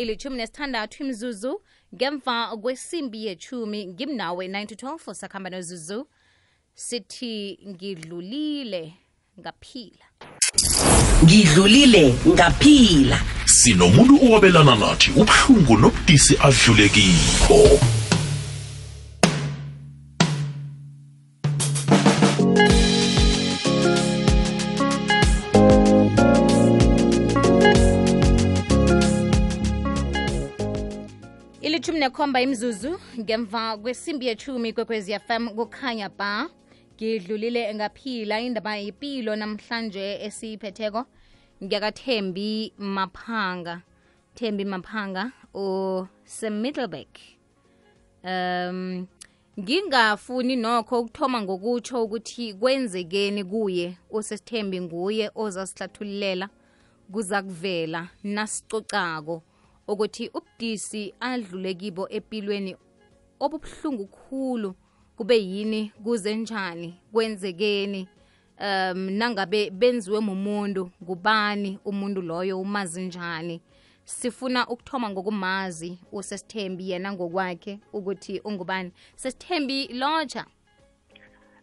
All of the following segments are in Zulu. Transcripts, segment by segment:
ilithumi nesithandathu imzuzu ngemva kwesimbi yechumi ngimnawe 9 sakuhamba 12 sakhamba nozuzu sithi ngidlulile ngaphila. Ngidlulile ngaphila. Sinomuntu owabelana nathi ubuhlungu nobudisi adlule nekhomba imzuzu ngemva kwesimbi yechumi kwekwezi fm kukhanya ba. Ngidlulile ngaphila indaba yipilo namhlanje esiyiphetheko. Ngiyakathembi maphanga. Thembi maphanga usemiddleback um ngingafuni nokho ukuthoma ngokutsho ukuthi kwenzekeni kuye usesithembi nguye ozasihlathululela kuza kuvela nasicocako. Ukuthi ubudisi adlule kibo empilweni obubuhlungu khulu kube yini kuze njani kwenzekeni um nangabe benziwe mumuntu ngubani umuntu loyo umazi njani. Sifuna ukuthoma ngokumazi usesithembi yena ngokwakhe ukuthi ungubani. Sesithembi lotsha.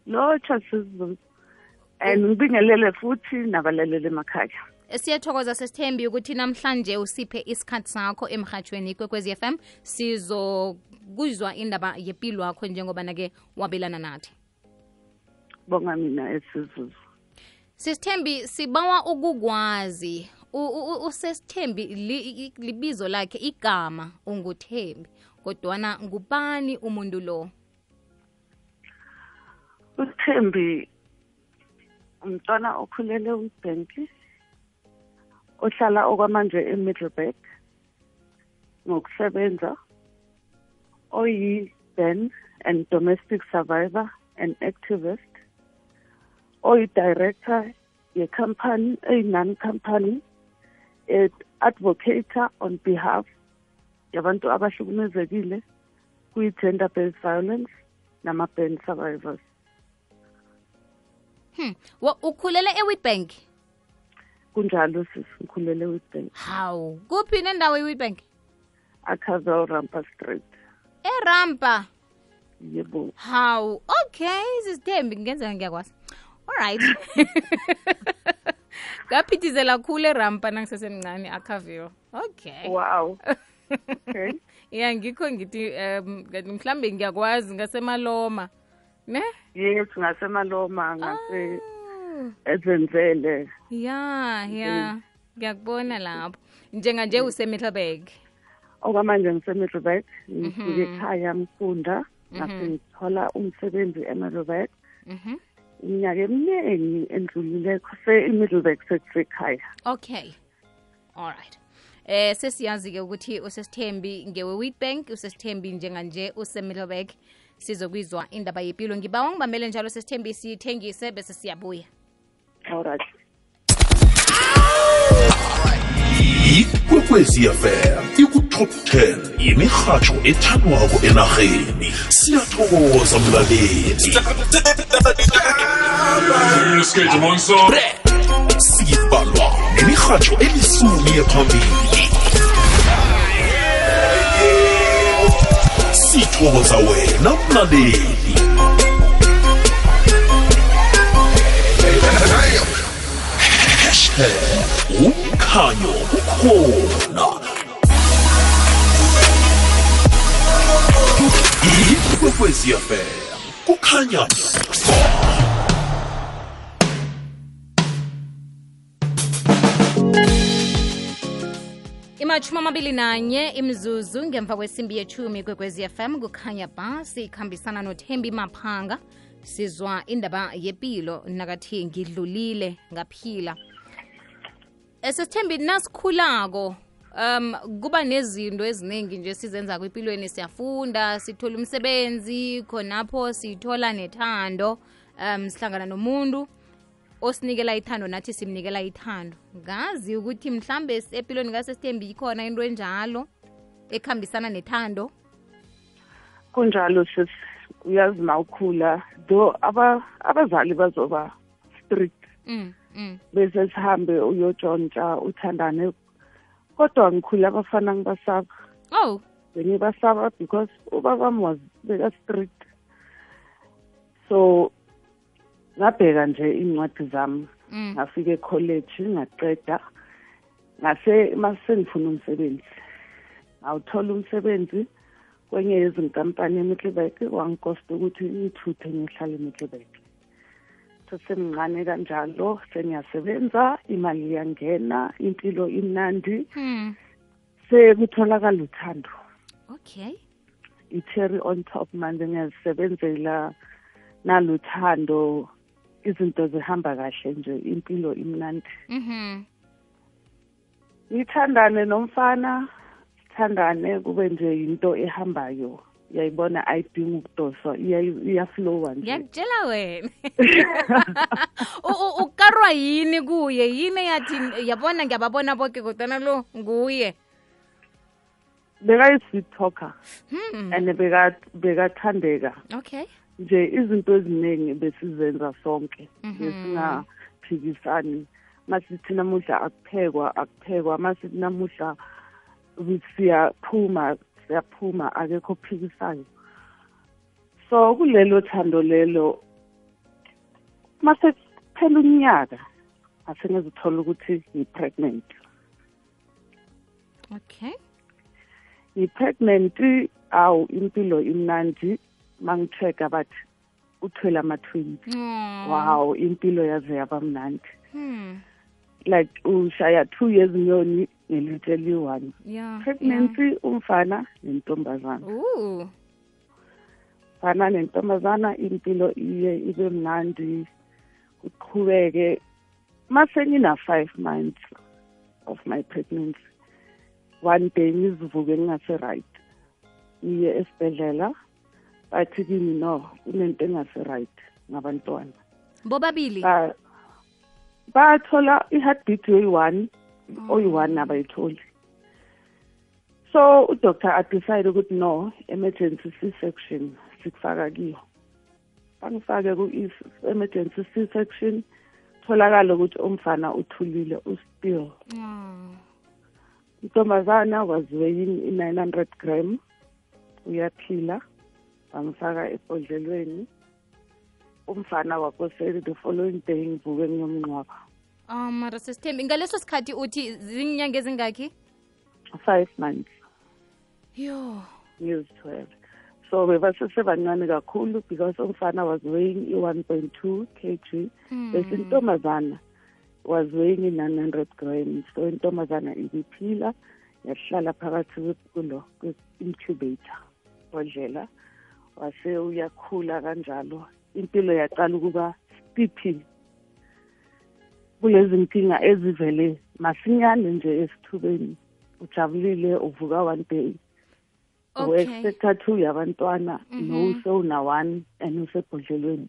Lotsha sizulu and ngibingelele futhi nabalaleli emakhaya. Siyathokoza sesithembi ukuthi namhlanje usiphe isikhathi sakho emhatshweni kwekwezi FM sizokuzwa indaba yempilo yakho njengoba-ke wabelana nathi. Bonga mina esizuzu. Sisithembi sibawa ukukwazi. Usesithembi li- libizo lakhe igama unguthembi. Kodwana ngubani umuntu lo? Uthembi umntwana okhulele ubanki ohlala okwamanje emiddleburg ngokusebenza oyi-ben and domestic survivor and activist oyi-director yekhampani eyi-non-company et advocator on behalf yabantu abahlukumezekile kwi-gender based violence nama-ben survivors hmm. Wa- ukhulele ewitbank kunjalo sisikhulele witbank hawu kuphi nendawo iwitbank achazel rampa street. Erampa? Yebo. Hawu okay sisithembi ngenzeka ngiyakwazi. Alright ngaphithizela khulu erampa nangisesemncane akhaviwa okay. Wow. Okay. Ya ngikho ngithi um mhlambe ngiyakwazi ngasemaloma ne? Yes ngasemaloma ngase Ah, ezenzele. Ya ya. Ngiyakubona lapho. Njenganje usemiddleburg okwamanje ngise-middleburg ngisuke ekhaya mfunda ngase ngithola umsebenzi e-middleburg Mhm. iminyaka eminingi endlulile se-middleburg sekusekhaya okay. All right. Eh sesiyazi-ke ukuthi usesithembi ngewe-wheatbank usesithembi njenganje usemiddleburg sizokwizwa indaba yempilo ngibawa ungibambele njalo sesithembi siyithengise bese siyabuya alright ikwekwezi fm ikutop 10 yemirhatsho ethandwako enarheni. Siyathokoza mlaleli. Skate one song. sibalwa nemirhatsho elisumi ephambili sithokoza wena mlaleli umkhanyo ukhona ikwekwezi fm kukhanya. Imatshumi amabili nanye imzuzu ngemva kwesimbi yechumi kwekwezi fm kukhanya ba sikhambisana nothembi maphanga. Sizwa indaba yepilo nakathi ngidlulile ngaphila esesithembi nasikhulako um kuba nezinto eziningi nje sizenza kwimpilweni siyafunda sithola umsebenzi khonapho sithola nethando um sihlangana nomuntu osinikela ithando nathi simnikela ithando. Ngazi ukuthi mhlambe empilweni kasesithembi ikhona into enjalo ekhambisana nethando? Kunjalo sis uyazi ma ukhula though aba abazali bazoba strict. Mm. Bese sihambe uyotshontsha uthandane. Kodwa ngikhule abafana ngibasaba oh. Bengibasaba because ubaba wami was beka strict. So ngabheka nje iy'ncwadi zami. Mm. ngafika ekholeji ngaqeda. Ngase masengifuna umsebenzi. Ngawuthola umsebenzi kwenye yezinkampani eMiddelburg wangikosta ukuthi ngithuthe ngihlale eMiddelburg sesemncane kanjalo sengiyasebenza imali iyangena impilo imnandi. Hmm. sekutholakala uthando. Okay. I-cherry on top manje ngiyazisebenzela naluthando izinto zihamba kahle nje impilo imnandi. Mhm ngithandane nomfana sithandane kube nje yinto ehambayo. Uyayibona ayidingi ukudoswa iya- iyaflowa nje. Ngiyakutshela wena. Ukarwa yini kuye? Yini yathi yabona ngiyababona boke kodwana lo nguye? Bekayi-sweet talker. Hmm. and beka- bekathandeka. Okay. Nje izinto eziningi besizenza sonke. Mhm. besingaphikisani masithi namuhla akuphekwa akuphekwa. Masithi namuhla siyaphuma siyaphuma akekho ophikisayo. So kulelo thando lelo mase kuphela unyaka asengizithola ukuthi ngi-pregnant okay. Ngi-pregnant awu impilo imnandi mangi-check-a bathi uthwele ama-twins. Oh. wow impilo yaze yaba mnandi. Hmm. Like ushaya two years nyoni ngelithe eliyi-one yeah pregnancy umfana nentombazana. Yeah. Fana nentombazana impilo iye ibe mnandi kuqhubeke mase ngina-five months of my pregnancy one day ngizivuke ngingase-right ngiye esibhedlela bathi kimi no kunento engase-right ngabantwana. Bobabili? Ba- bathola i-heartbeat yoyi-one oyi-one abayitholi so udoctor adecide ukuthi no emergency c-section sikufaka kiyo. Bangifake ku-emergency c-section tholakala ukuthi umfana uthulile ustill oh. intombazana was weighing i-nine hundred gram uyaphila bamfaka ebhodlelweni. Umfana wakoseli the following day ngivuke ngiyomnqwaba um mara sesithembi. Ngaleso sikhathi uthi zinyanga ezingakhi five months. Yo. Ngizithwele so bebasesebancane kakhulu because umfana was weighing i-one point two k g bese intombazana was weighing i-nine hundred grams. So intombazana ibiphila yahlala phakathi kulo kwe-incubator bodlela wase uyakhula kanjalo impilo yaqala ukuba stiphi kulezi nkinga ezivele masinyane nje esithubeni. Ujabulile uvuka one day. Okay. u-expecta two yabantwana Mhm. nowusewuna-one and usebhodlelweni.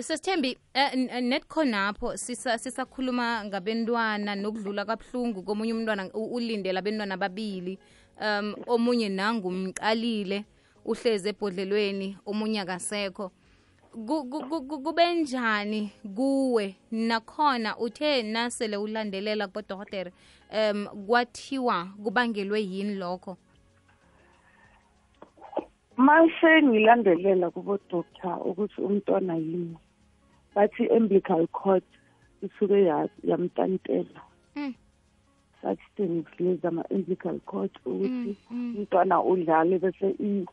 Sesithembi eh, n- eh, net khonapho sisa- sisakhuluma ngabentwana nokudlula kabuhlungu komunye umntwana u- ulindele abentwana ababili. Um omunye nangumqalile uhlezi ebhodlelweni omunye akasekho. Kube njani? Kuwe. Nakhona uthe nasele ulandelela kubodokotere um kwathiwa kubangelwe yini lokho? Mase ngilandelela kubodoctor ukuthi umntwana yini. Bathi umbilical cord isuke yamtantela. Mm. such things lezi ama-umbilical cord ukuthi Mm, mm. umntwana udlale bese i-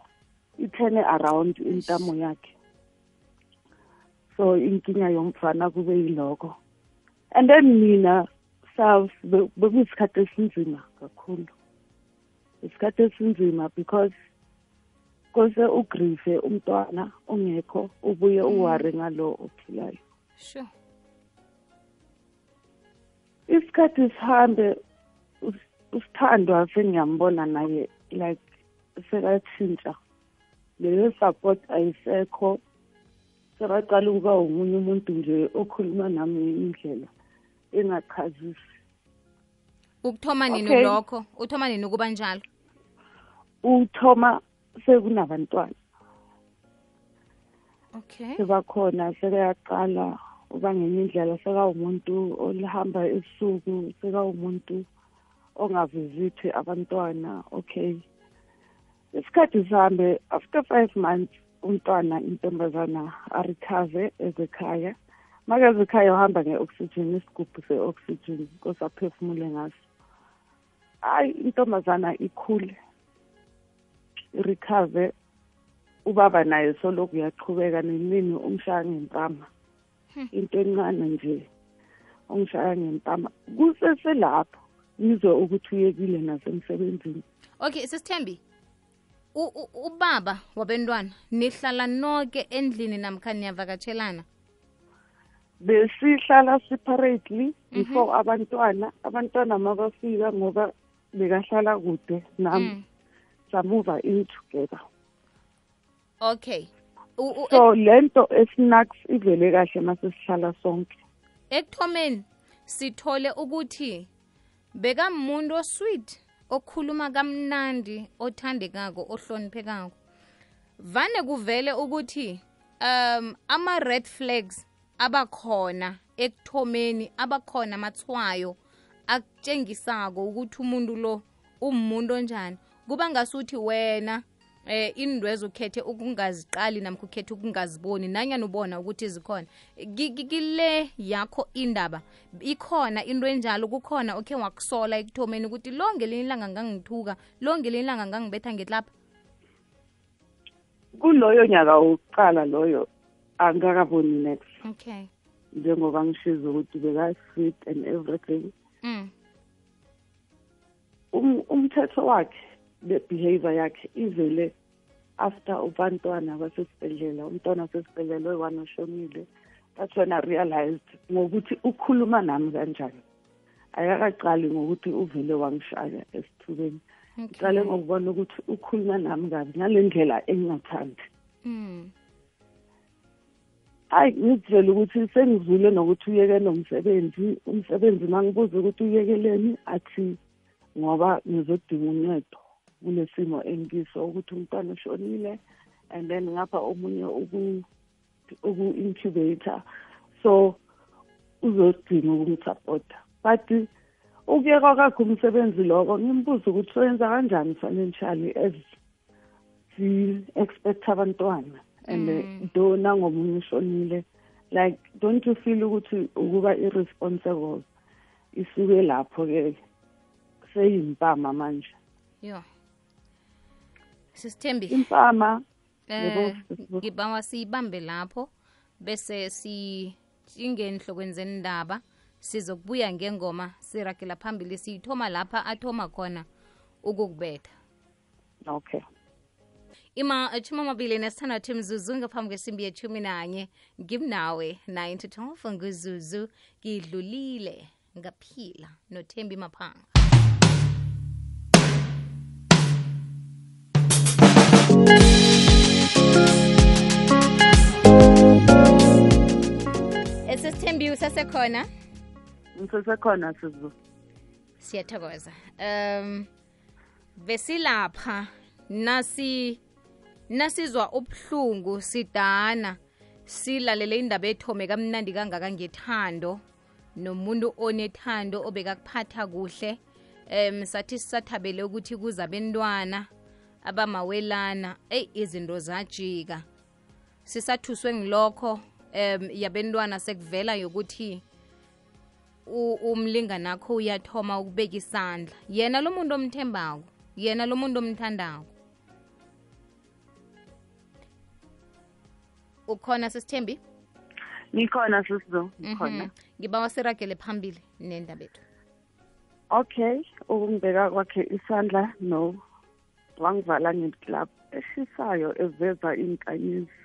ithene around intamo yakhe so inkinga yomfana kube yiloko. And then mina be- bekuyisikhathi esinzima kakhulu. Isikhathi esinzima because kose ugrieve umntwana ongekho ubuye uware ngalo ophilayo. Sure. Isikhathi sihambe us- usithandwa sengiyambona naye like sekatshintsha. Leyo support ayisekho. Sekaqala ukuba umunye umuntu nje okhuluma nami indlela engachazisi ukuthoma nini Okay. lokho? Uthoma nini ukuba njalo? Uthoma sekunabantwana. Okay. Sebakhona sekayaqala uba ngenye indlela sekawumuntu olihamba ebusuku sekawumuntu ongavizithi abantwana okay. Isikhathi sihambe after five months umntwana intombazana arecover ezekhaya. Makeze ekhaya uhamba nge-oxygen isigubhu se-oxygen kosaphefumule ngaso. Hayi intombazana ikhule. Irecover ubaba naye solokhu uyaqhubeka nemini umshaya ngempama. Into encane nje ongishaya ngempama. Kuseselapho ngizwe ukuthi uyekile nasemsebenzini. Okay u- ubaba wabentwana nihlala noke endlini namkha niyavakatshelana? Besihlala separately before abantwana. Abantwana mabafika ngoba bekahlala kude nami Mm. samuva in together. Okay. So lento esinax ivele kahle mase sihlala sonke. Ekuthomeni sithole ukuthi bekamuntu osweet. Okhuluma kamnandi othandekako ohloniphekako. Vane kuvele ukuthi um ama-red flags abakhona ekuthomeni abakhona amathwayo akutshengisako ukuthi umuntu lo umuntu onjani. Kuba ngasuthi wena eh indwezo ukhethe ukungaziqali namkha ukhethe ukungaziboni nanya ubona ukuthi zikhona. Ki- ki- kile yakho indaba ikhona into enjalo kukhona okhe wakusola ekuthomeni ukuthi lo ngelinye ilanga ngangithuka lo ngelinye ilanga ngangibetha ngetlapha kuloyo nyaka wokuqala loyo angakaboni next okay. Njengoba ngishiza ukuthi beka-sweet and everything. Mm. um, umthetho wakhe le-behavior yakhe ivele after ubantwana basesibhedlela umntwana wasesibhedlela oyi-one oshonile that's when i realized ngokuthi ukhuluma nami kanjani. Akakaqali ngokuthi uvele wangishaya esithubeni. Iqale okay. ngokubona ukuthi ukhuluma nami kabi ngale ndlela engingathandi mm. hayi ngizivele ukuthi sengizwile nokuthi uyekele umsebenzi umsebenzi mangibuza ukuthi uyekeleni athi ngoba ngizodinga uncedo. Kule simo engiso ukuthi umntwana ushonile and then ngapha omunye uku- uku-incubator so uzodinga ukumsapota but ukuyeka kwakhe umsebenzi loko ngimbuza ukuthi soyenza kanjani financially as si-expect abantwana? And Mm. do nangomunye ushonile like don't you feel ukuthi ukuba irresponsible isuke lapho-ke seyimpama manje? Yo sisithembi. Impama eh ngibawa siyibambe lapho bese singenhlokweni zendaba sizokubuya ngengoma siragela phambili siyithoma lapha athoma khona ukukubetha. Okay. Ima ethumi amabili nesithandathu mzuzu ngaphambi kwesimbi yethumi nanye ngimnawe 9 to 12 nguzuzu ngidlulile ngaphila nothembi maphanga esesithembi usasekhona ngisesekhona sizu siyathokoza. Um besilapha nasi nasizwa ubuhlungu sidana. Silalele indaba ethome kamnandi kangaka ngethando nomuntu onethando obekakuphatha kuhle. Um sathi sisathabele ukuthi kuza abentwana abamawelana. Eyi izinto zajika. Sisathuswe ngilokho. Um yabentwana sekuvela yokuthi umlinganakho uyathoma ukubeka isandla. Yena lo muntu omthembako yena lo muntu omthandako. Ukhona sisithembi? Ngikhona sisizo ngikhona ngiba ngibawa siragele phambili nendaba ethu okay ukungibeka kwakhe isandla no wangivala ngeklab eshisayo eveza inkanyezi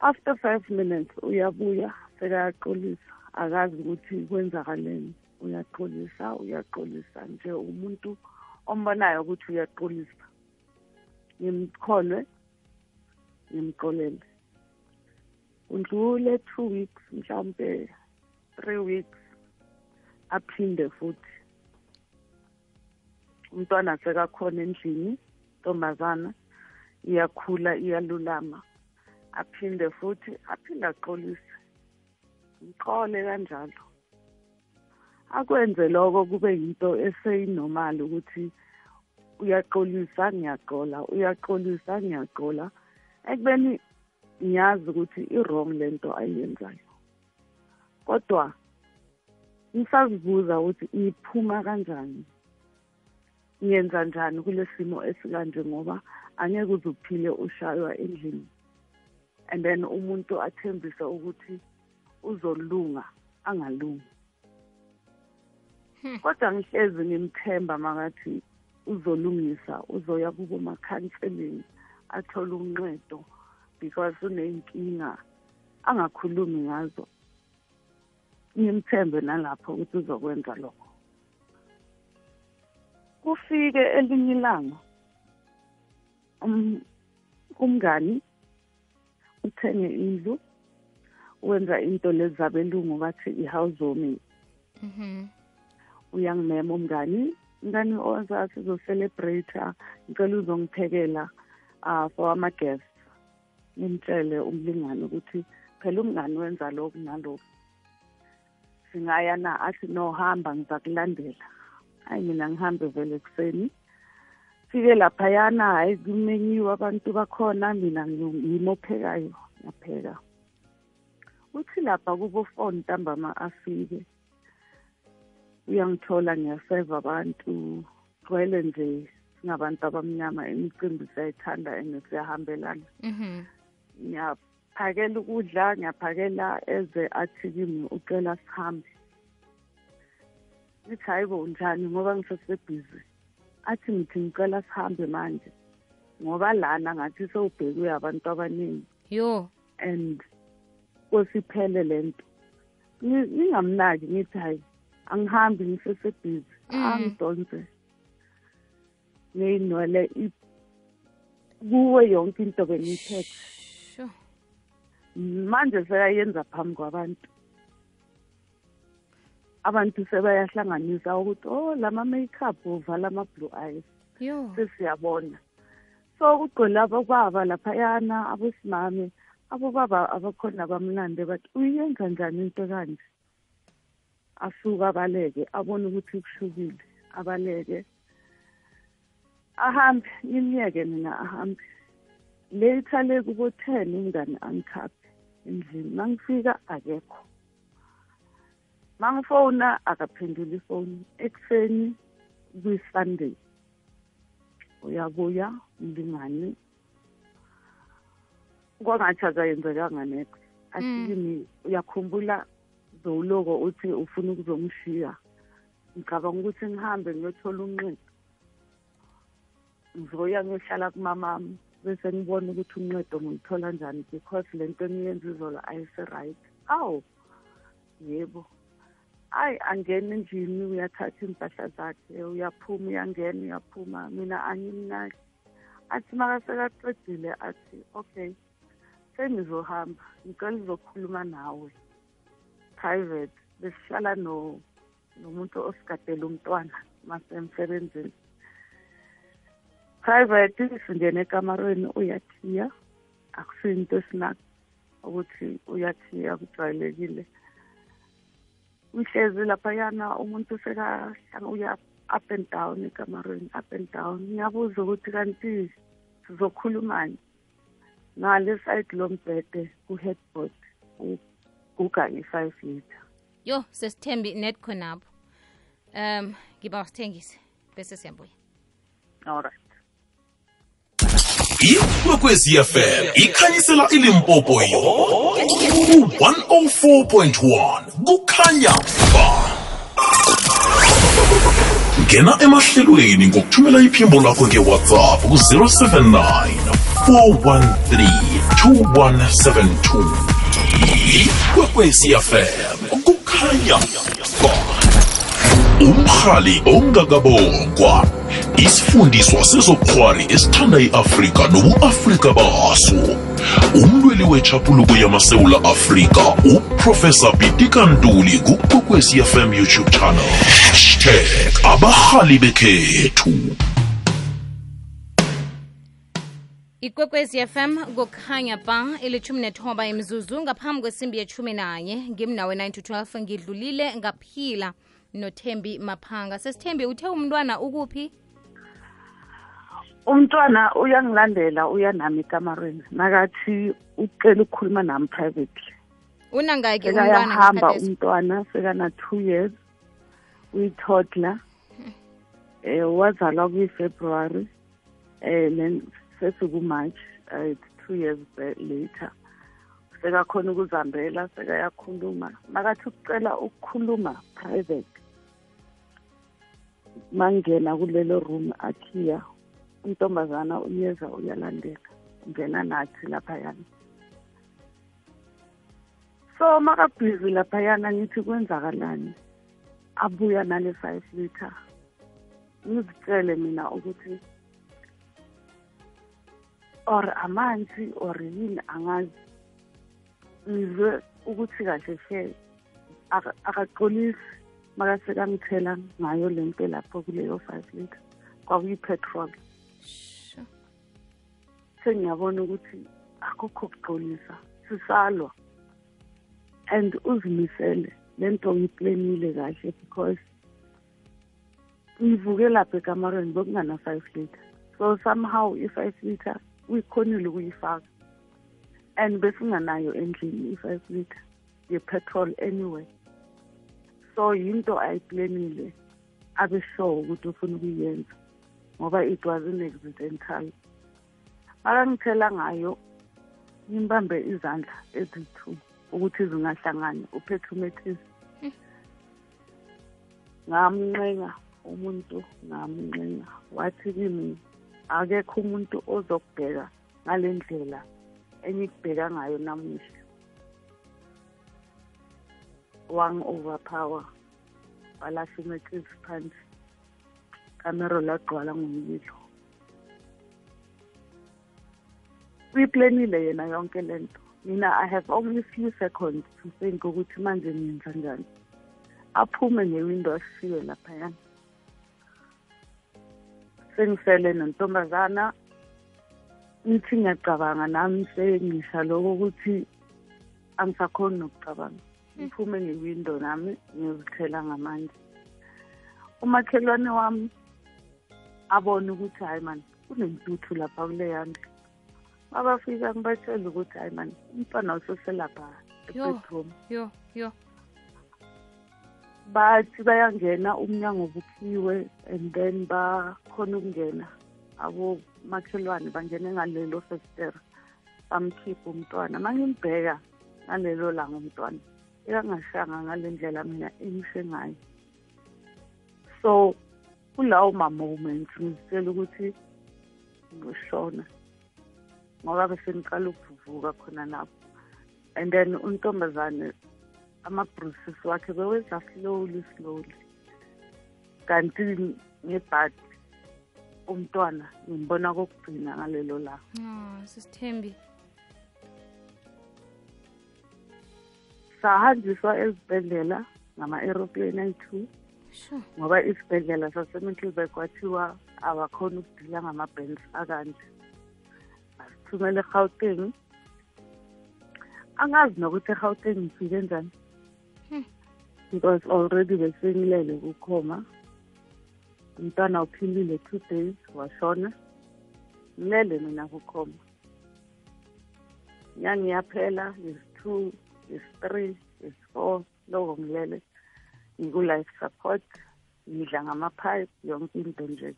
after five minutes uyabuya sekayaqolisa akazi ukuthi kwenzakaleni. Uyaqolisa uyaqolisa nje umuntu ombonayo ukuthi uyaqolisa ngimkholwe ngimqolele undlule two weeks mhlawumbe three weeks aphinde futhi. Umntwana sekakhona endlini ntombazana iyakhula iyalulama. Aphinde futhi aphinde axolise. Ngiqole kanjalo. Akwenze lokho kube yinto eseyinormal ukuthi uyaxolisa ngiyaxola uyaxolisa ngiyaxola. Ekubeni ngiyazi ukuthi i-wrong lento ayiyenzayo kodwa ngisazibuza ukuthi iphuma kanjani? Ngiyenza njani kule simo esikanje ngoba angeke uze uphile ushaywa endlini? And then umuntu athembise ukuthi uzolunga angalungi. Kodwa ngihlezi ngimthemba makathi uzolungisa uzoya kubo ma-counseling athole unqedo because uney'nkinga angakhulumi ngazo. Ngimthembe nalapho ukuthi uzokwenza lokho. Kufike elinye ilanga um, umngani uthenge indlu wenza into lezi zabelungu bathi i-house warming. Mhm. uyangimema umngani mngani oza sizocelebrate ngicela uzongiphekela uh, for ama-guest ngimtshele umlingane ukuthi phela umngani wenza lokhu nalokhu. Singaya na? Athi no hamba ngiza kulandela. Hayi mina ngihambe vele ekuseni. Fike laphayana hayi kumenyiwe abantu bakhona mina ngi- yimi ophekayo ngiyapheka uthi lapha kubo four ntambama afike uyangithola ngiyaseva abantu gcwele nje singabantu abamnyama imicimbi siyayithanda and siyahambelana. Mhm. ngiyaphakela ukudla ngiyaphakela eze athi kimi ucela sihambe. Ngithi hayi bo njani? Ngoba ngisesebhizi. Athi ngithi ngicela sihambe manje ngoba lana ngathi sewubhekwe abantu abaningi. Yo. And kwesiphele lento. Ngi- ngingamnaki ngithi hayi angihambi ngisesebhizi Mm. angidonse. Ngeyinwele i- kuwe yonke into bengiyiphethe sure manje seyayenza phambi kwabantu. Abantu sebayahlanganisa ukuthi oh lama makeup uvala ama blue eyes. Yo. Sesiyabona. So kugcwele abobaba laphayana abosimame abobaba abakhona bamlande bathi uyenza njani into kanje? Asuke abaleke abone ukuthi kushukile abaleke. Ahambe ngimyeke mina ahambe. Later le kubo ten umngane angikhaphe endlini. Mangifika akekho. Mangifona akaphenduli ifoni ekuseni kuyi-sunday. Uyabuya mlingani kwangathi akayenzekanga nex athi Mm. kimi uyakhumbula zowuloko uthi ufuna ukuzongishiya ngicabanga ukuthi ngihambe ngiyothola unqedo ngizoya ngiyohlala kumamami bese ngibona ukuthi unqedo ngilithola njani because le nto eniyenza izolo ayise-right awu yebo. Hayi angena endlini uyathatha iimpahla zakhe uyaphuma uyangena uyaphuma. Mina angimnaki. Athi makasekaqedile athi okay sengizohamba ngicela uzokhuluma nawe private besihlala no nomuntu osigadela umntwana masemsebenzini. Private singena ekamarweni uyathiya akusinto esinako ukuthi uyathiya kujwayelekile. Uhlezi laphayana umuntu sekahlanga uya up and down ekamarweni up and down. Ngiyabuza ukuthi kanti sizokhulumani ngale side lombhede ku-headboard uguga i-five liter. Yo sesithembi net khonapho. Um ngiba wasithengise bese siyabuya. Alright ikwekwezi fm ikhanyisela ilimpopo yonke ku-104.1 kukhanya ba ngena emahlelweni ngokuthumela iphimbo lakho ngewhatsapp ku-079 413 2172 ikwekwezi fm kukhanya. Ba umhali ongakabongwa. Isifundiswa sezokhwari esithanda i-afrika nobu-afrika baso. Umlweli wetshapuluko yamasewula afrika uprofesa bitika ntuli youtube channel. Hashtag abahali bekhethu. Ikwekwezi fm kukhanya ba ilithumi nethoba imzuzu ngaphambi kwesimbi yethumi nanye. Ngimnawe 9 to 12 ngidlulile ngaphila nothembi maphanga. Sesithembi uthe umntwana ukuphi? Umntwana uyangilandela uya nami ekamareni nakathi ucela ukukhuluma nami privately. Unangaki umntwana sekayahamba ngesikhathi umntwana sekana-two years uyithodla um wazalwa kwi-february um then sesikumarch it's two years ba- later. Sekakhona ukuzihambela sekayakhuluma. Makathi ukucela ukukhuluma private mangena kulelo room athiya untombazana uyeza uyalandeka ungena nathi laphayana. So makabhizi laphayana ngithi kwenzakalani? Abuya nale five liter. Ngizitshele mina ukuthi or amanzi or yini angazi. Ngizwe ukuthi kahle she aka- akaxolisi makasekangithela ngayo le nto lapho kuleyo five liter kwakuyi-petrol. Sure. sengiyabona ukuthi akukho kuxolisa sisalwa. And uzimisele le nto ngiyiplenile kahle because ngivuke lapha ekamareni bekungana-five liter so somehow i-five liter uyikhonile ukuyifaka. And besinganayo endlini i-five liter ye-petrol anyway. So yinto ayiplenile abe sure ukuthi ufuna ukuyenza ngoba it was in-accidental akangithela ngayo ngimbambe izandla eziyi-two ukuthi zingahlangani uphethumetis ngamncenga umuntu ngamncenga. Wathi kimi akekho umuntu ozokubheka ngale ndlela engikubheka ngayo namuhla. Wangi-overpower walahla umetis phansi. Kamero lagcwala ngomlilo. Uyiplenile yena yonke lento mina i have only few seconds to think ukuthi manje ngenza njani. Aphume ngewindo ashiwe laphayana. Sengisele nentombazana ngithi ngiyacabanga nami sengisha lokho ukuthi angisakhoni nokucabanga. Ngiphume ngewindo nami ngiyozithela ngamandla. Umakhelwane wami abone ukuthi hayi mani kunentuthu lapha kuleya ndlu abafika ngibatshela ukuthi hayi mani umntwana useselapha Yo. ebedroom yo yo. Bathi bayangena umnyango bukhiwe and then bakhona ukungena. Abomakhelwane bangene ngalelo festera bamkhipha umntwana. Mangimbheka ngalelo langa umntwana. Ekangashanga ngale ndlela mina engishe ngayo. So kulawo ma-moments ngizitshela ukuthi ngoshona ngoba bese ngiqala ukuvuvuka khona lapho. And then untombazane ama-bruises wakhe bewenza slowly slowly. Kanti ngebhadi umntwana ngimbona kokugcina ngalelo langa oh, sisithembi. Sahanjiswa ezibhedlela ngama-aeroplane ayi-two. Sure. Ngoba isibhedlela sasemittelburg kwathiwa abakhona ukudila ngama-bands akanje. Basithumela egauteng. Angazi nokuthi egauteng ngifike njani. Hmm. because already besengilele kukhoma umntwana uphilile two days washona. Ngilele mina kukhoma nyangiyaphela is two is three is four loko ngilele ngiku-life support ngidla ngama-pipe yonke into nje.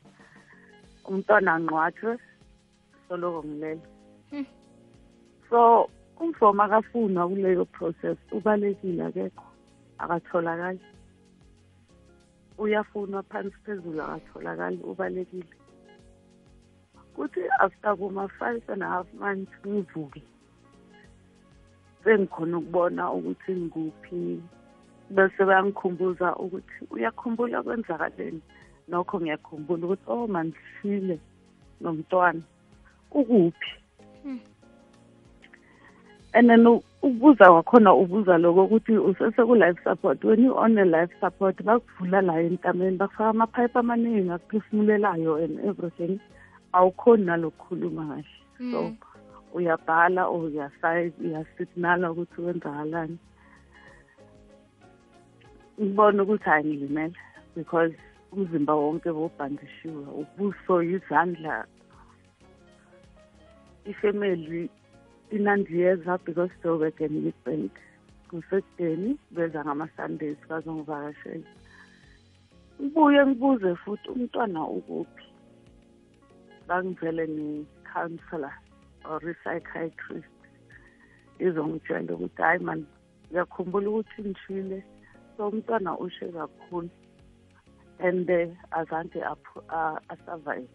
Umntwana angqwathwe soloko ngilele Hmm. so umfomo akafunwa kuleyo process ubalekile akekho akatholakali. Uyafunwa phansi phezulu akatholakali ubalekile. Kuthi after kuma-five and a half months ngivuke. Sengikhona ukubona ukuthi ngikuphi bese bayangikhumbuza ukuthi uyakhumbula kwenzakaleni. Nokho ngiyakhumbula ukuthi oh mandisile nomntwana. Ukuphi? Hmm. and then ukubuza kwakhona ubuza lokho ukuthi usese-ku-life support. When you on a life support bakuvula la entameni bakufaka amaphayiphi amaningi akuphefumulelayo and everything. Awukhoni nalokukhuluma kahle. So Mm. Uyabhala or uyasignala ukuthi wenzakalani ngibona ukuthi hayi ngilimele because umzimba wonke bowubhandishiwe ubuso izandla ifamily inandiyeza because Joburg and Witbank kusekudeni beza ngama-sundays bazongivakashela. Ngibuye ngibuze futhi umntwana ukuphi? Bangivele ne-counselor. Or i-psychiatrist izongitshela ukuthi hayi mani ngiyakhumbula ukuthi ngishile so umntwana ushe kakhulu. And azange asurvive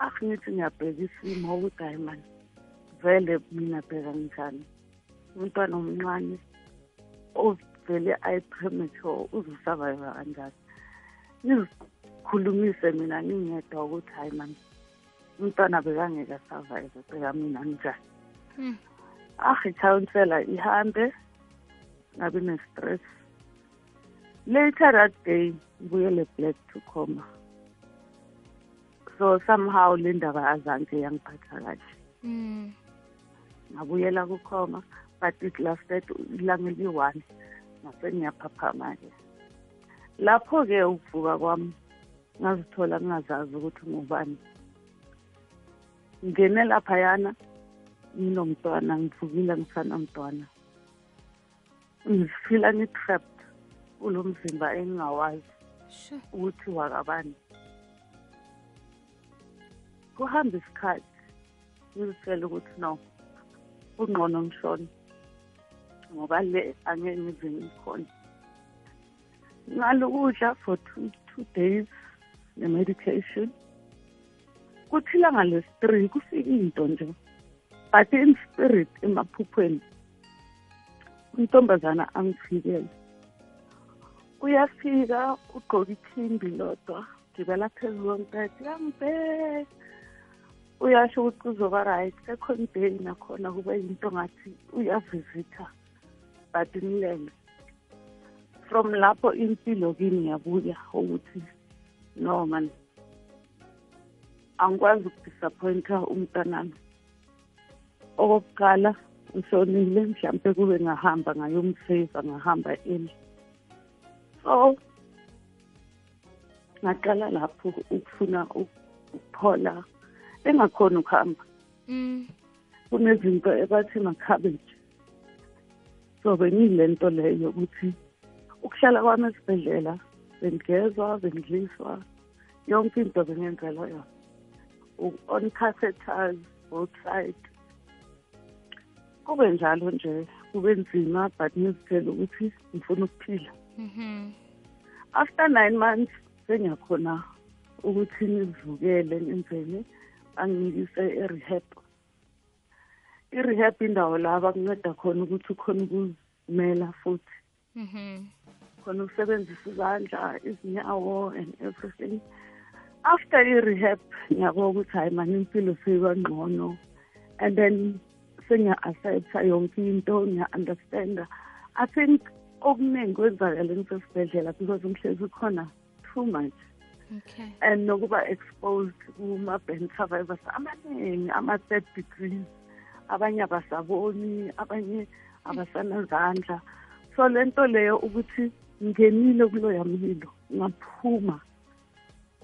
ah ngithi ngiyabheka isimo ukuthi hayi mani vele mina bheka njani? Umntwana omncane ovele ayi-premature uzosurvive kanjani? Ngizikhulumise mina ngingedwa ukuthi hayi mani umntwana bekangeke asurvive bheka mina njani. Hmm. ah i-counsela ihambe ngabe ne-stress. Later that day ngibuyele black to coma. So somehow le ndaba azange yangiphatha kahle. Mm. ngabuyela kukhoma but it lasted ilanga eliyi-one ngase ngiyaphaphama-ke lapho-ke ukuvuka kwami ngazithola ngingazazi ukuthi ngubani. Ngene laphayana nginomntwana ngivukile ngisanamntwana ngifila ngi-trapped kulo mzimba engingawazi ukuthi wakabani. Kuhamba isikhathi ngizitshela ukuthi no kungqono ngishona ngoba le angeke ngize ngikhona ngalokudla for two, two days ne-medication kuthi ilanga lesi-three kufika into nje. But in spirit emaphuphweni untombazana angifikele. Uyafika ugqoka ikhimbi lodwa gibela phezulu kombhede yangibhe uyasho ukuthi kuzoba right second day nakhona kube yinto ngathi uyavisitha but ngilele from lapho impilo kini yabuya ukuthi no man. Angikwazi ukudisappointa umntanami. Okokuqala ushonile mhlampe kube ngahamba ngayomseva ngahamba eli so ngaqala lapho ukufuna ukuphola engakhona ukuhamba. Mm. kunezinto ebathi makhabage so bengiyile nto leyo ukuthi ukuhlala kwami esibhedlela bengigezwa bengidliswa yonke into bengenzelwa yona. U- on catheters both side kube njalo nje kube nzima but ngizitshela ukuthi ngifuna ukuphila. Mhm. after nine months sengiyakhona ukuthi ngivukele ngenzele banginikise e-rehab. I-rehab indawo la bakunceda khona ukuthi ukhona ukuzimela futhi. Mhm. khona ukusebenzisa izandla izinyawo and everything. After i-rehab ngiyabona ukuthi hayi mani impilo seyiba ngcono and then sengiya-accepta yonke into ngiya-understanda. I think okuningi kwenzakala ngisesibhedlela because ngihlezi khona too much. Okay. and nokuba exposed kuma-band survivors amaningi ama-third degrees. Abanye abasaboni abanye abasanazandla. So le nto leyo ukuthi ngingenile kuloya mlilo ngaphuma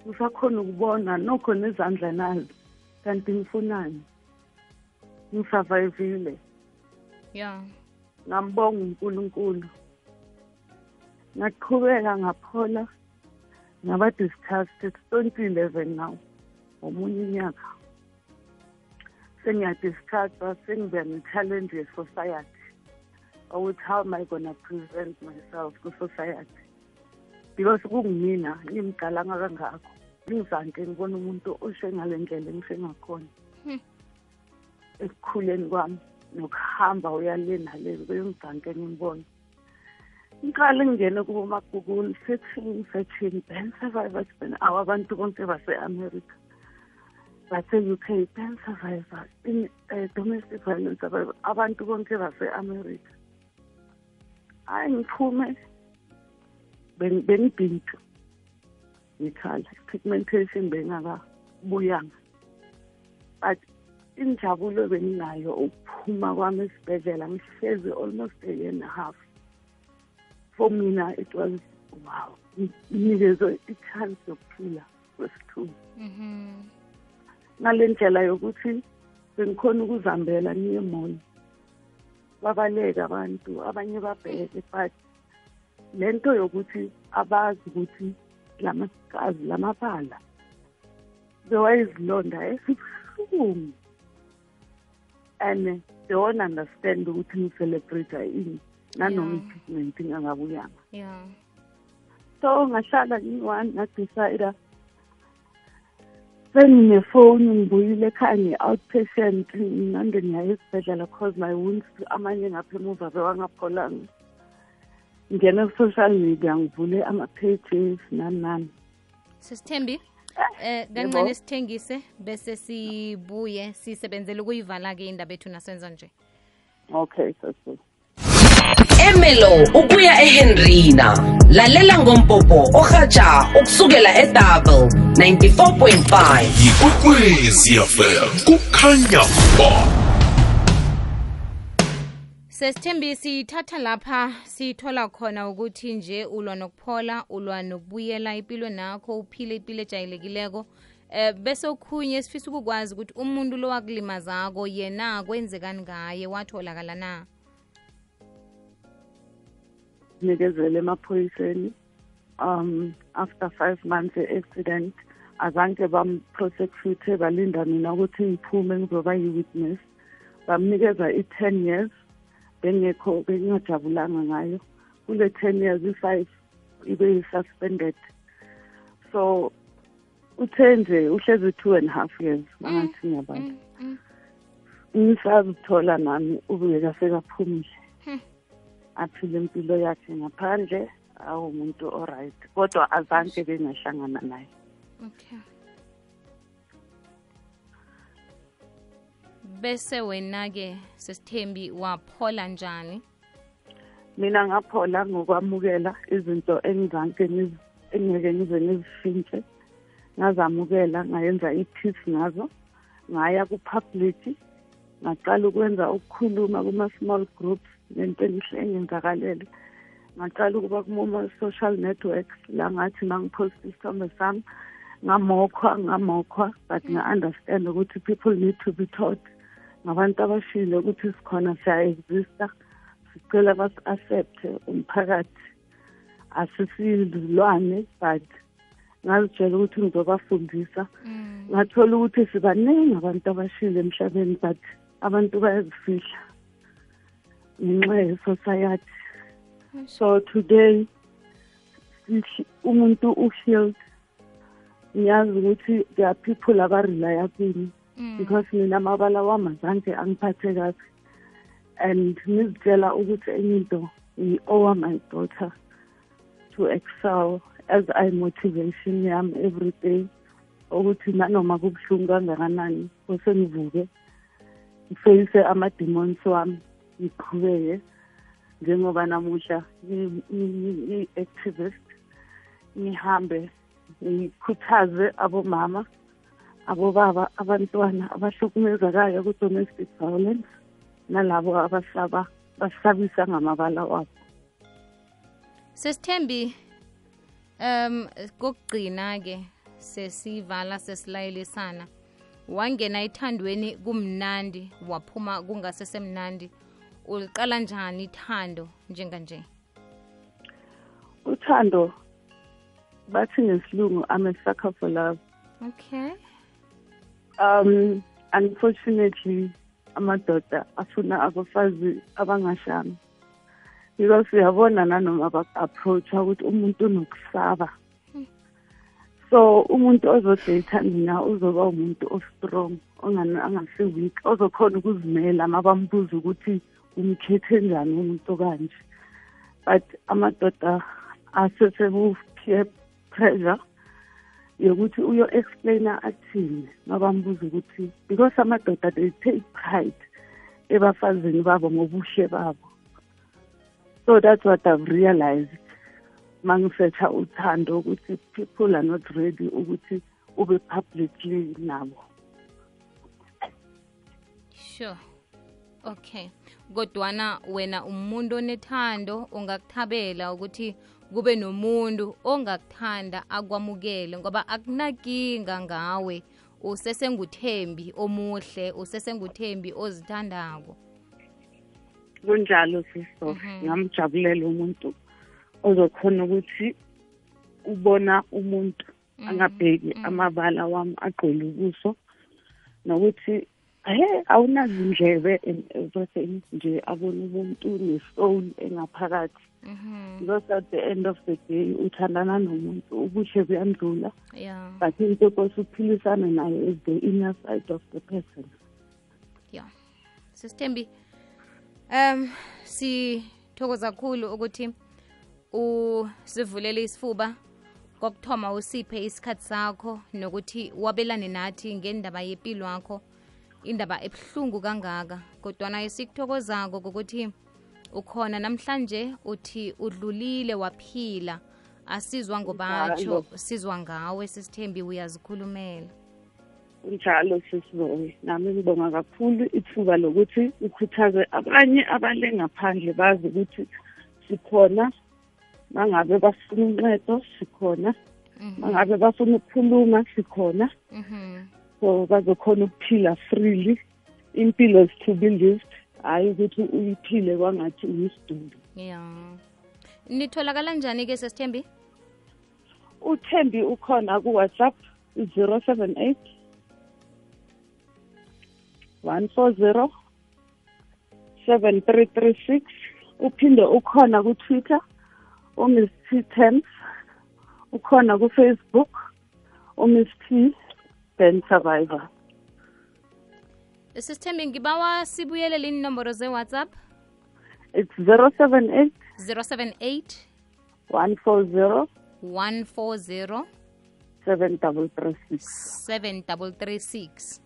ngisakhona ukubona nokho nezandla nazi kanti ngifunani? Ngisurvivile Yeah. ngambonga uNkulunkulu. Ngaqhubeka ngaphola ngaba discharged 2011 now omunye unyaka. Sengiya-discharge sengibe ne-challenge ye-society ukuthi how am I gonna present myself ku-society? Because kungimina ngimqalanga kangakho ngizanke ngibona umuntu oshe ngale ndlela engishe ngakhona Hmm. ekukhuleni kwami nokuhamba uyale nale bengizanke ngimbone ngiqale ngingene kubomagugule searching searching ben survivors ben awu abantu bonke base-america base-uk ben survivor in uh, domestic violence survivor abantu bonke base-america. Hayi ngiphume beng- bengibhinqa ngikhala pigmentation bengakabuyanga but injabulo benginayo ukuphuma kwami esibhedlela ngihlezi almost a year and a half. For mina it was wow nginikezwe i-chance yokuphila kwesithunzi. Mhm. ngale ndlela yokuthi bengikhona ukuzihambela ngiye emall. Babaleka abantu abanye babheke but le nto yokuthi abazi ukuthi lamakazi lamabala bewayizilonda esibuhlungu and they won't understand ukuthi ngicelebrate ini nanoma Yeah. i-treatment ingangabuyanga Yeah. so ngahlala ngiyi-one ngadecide senginefoni ngibuyile ekhaya ngi-outpatient nande ngiyaye esibhedlela cause my wounds amanye ngapha emuva bewangapholanga ngingena ku-social media ngivule ama-pages nani nani Sisithembi eh yebo. kancane sithengise bese sibuye sisebenzele ukuyivala ke indaba ethu nasenza nje. okay emelo ukuya ehenrina lalela ngompopo ohaja ukusukela edouble 94.5 yikwekwezi yafela kukhanya ba Sesithembi siyithatha lapha. Sithola khona ukuthi nje ulwa nokuphola ulwa nokubuyela impilweni nakho uphile impilo ejayelekileko. Eh bese okhunye sifisa ukukwazi ukuthi umuntu lo wakulimazako yena kwenzekani ngaye? Watholakala na? Nikezele emaphoyiseni um after five months e-accident azange bamprosecute balinda mina ukuthi ngiphume ngizoba yi-witness. Bamnikeza i-ten years bengekho bengingajabulanga ngayo. Kule ten years i-five ibe yi-suspended so uthe nje uhlezi two and half years mangathi ngiyabala ngisazithola nami ubuyeka sekaphumile aphile impilo yakhe ngaphandle awumuntu oright kodwa azange bengahlangana naye. Okay bese wena ke sesithembi waphola njani? Mina ngaphola ngokwamukela izinto engizange ngiz- engeke ngize ngizishintshe ngazamukela ngayenza i-peace ngazo ngaya ku-public ngaqala ukwenza ukukhuluma kuma-small groups nento engihle engenzakalele ngaqala ukuba kuma-social networks la ngathi mangiphosta isithombe sami ngamokhwa ngamokhwa but nga-understand ukuthi people need to be taught. Ngabantu abashile ukuthi sikhona siya-exista sicela basi-accepte umphakathi. Asisilwane but ngazitshela ukuthi ngizobafundisa. Ngathola ukuthi sibaningi abantu abashile emhlabeni but abantu bayazifihla ngenxa ye-society. So today umuntu u-healed. Ngiyazi ukuthi there are people abarelaya kimi because mina amabala wami azange angiphathe kahle. And ngizitshela ukuthi enye into ngi-owe my daughter to excel as i motivation yami every day. Ukuthi nanoma kubuhlungu kangakanani kose ngivuke ngifeyise ama-demons wami ngiqhubeke. Njengoba namuhla ngi- ngi- ngi-activist ngihambe ngikhuthaze abomama. Abobaba abantwana abahlukumezekayo ku-domestic violence nalabo abasaba basabisa ngamabala wabo. Sesithembi um kokugcina ke sesivala sesilayelisana wangena ethandweni kumnandi waphuma kungasesemnandi uliqala njani ithando njenganje? Uthando bathi ngesilungu I'm a sucker for love. Okay. Um unfortunately amadoda afuna abafazi abangashami. Because uyabona nanoma bak-approacha ukuthi umuntu unokusaba. So umuntu ozodata mina uzoba umuntu ostrong ongani- angasi-weak ozokhona ukuzimela ma bambuza ukuthi umkhethe njani umuntu okanje but amadoda aseseku-peer pressure. Yokuthi uyo-explaina athini mabambuza ukuthi because amadoda they take pride ebafazini babo ngobuhle babo. So that's what i've realized. Mangisetha uthando ukuthi people are not ready ukuthi ube publicly nabo. Sure. Okay. Kodwana wena umuntu onethando ungakuthabela ukuthi kube nomuntu ongakuthanda akwamukele ngoba akunakinga ngawe. Usesenguthembi omuhle usesenguthembi ozithandako. Kunjalo siso ngamjabulela umuntu ozokhona ukuthi ubona umuntu angabheki amabala wami agqwele ubuso nokuthi he awunazindlebe everything nje abona umuntu ne-soul engaphakathi. Because at the end of the day uthandana nomuntu ubuhle buyandlula. Ya but into kose uphilisane naye is the inner side of the person. Ya sisithembi um sithokoza kakhulu ukuthi usivulele isifuba kokuthoma usiphe isikhathi sakho nokuthi wabelane nathi ngendaba yempilo yakho indaba ebuhlungu kangaka kodwana esikuthokozako kokuthi ukhona namhlanje uthi udlulile waphila. Asizwa ngobatsho sizwa ngawe sisithembi uyazikhulumela. Njalo sisizowe nami ngibonga kakhulu ithuba lokuthi ukhuthaze abanye abale ngaphandle bazi ukuthi sikhona mangabe bafuna uncedo sikhona mangabe bafuna ukukhuluma sikhona. Mhm. So bazokhona ukuphila freely impilo is to be lived hhayi ukuthi uyiphile kwangathi uyisidumbu. Ya. Nitholakala njani ke sesithembi? Uthembi ukhona ku-whatsapp zero seven eight one four zero seven three three six. Uphinde ukhona ku-twitter umiss t temps ukhona ku-facebook umiss t ben survivor. Sisithembi ngibawa sibuyelele inomboro ze-whatsapp it's zero seven eight 078 one four zero 140 seven double three six. 7336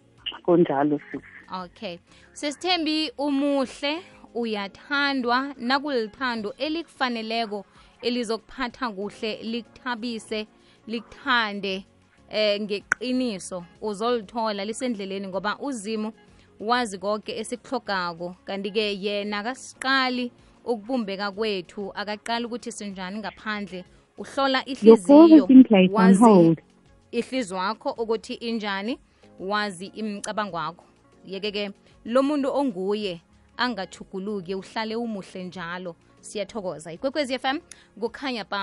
kunjalo sis. Okay. Sesithembi umuhle uyathandwa nakulithando elikufaneleko elizokuphatha kuhle likuthabise likuthande eh ngeqiniso uzolithola lisendleleni ngoba uzimo wazi konke esikuhlogako kanti-ke yena akasiqali ukubumbeka kwethu akaqali ukuthi sinjani ngaphandle. Uhlola ihliziyo wazi ihliziyo yakho ukuthi injani wazi imicabango wakho yeke-ke lo muntu onguye angathuguluki uhlale umuhle njalo. Siyathokoza. Ikwekwezi fm kukhanya pam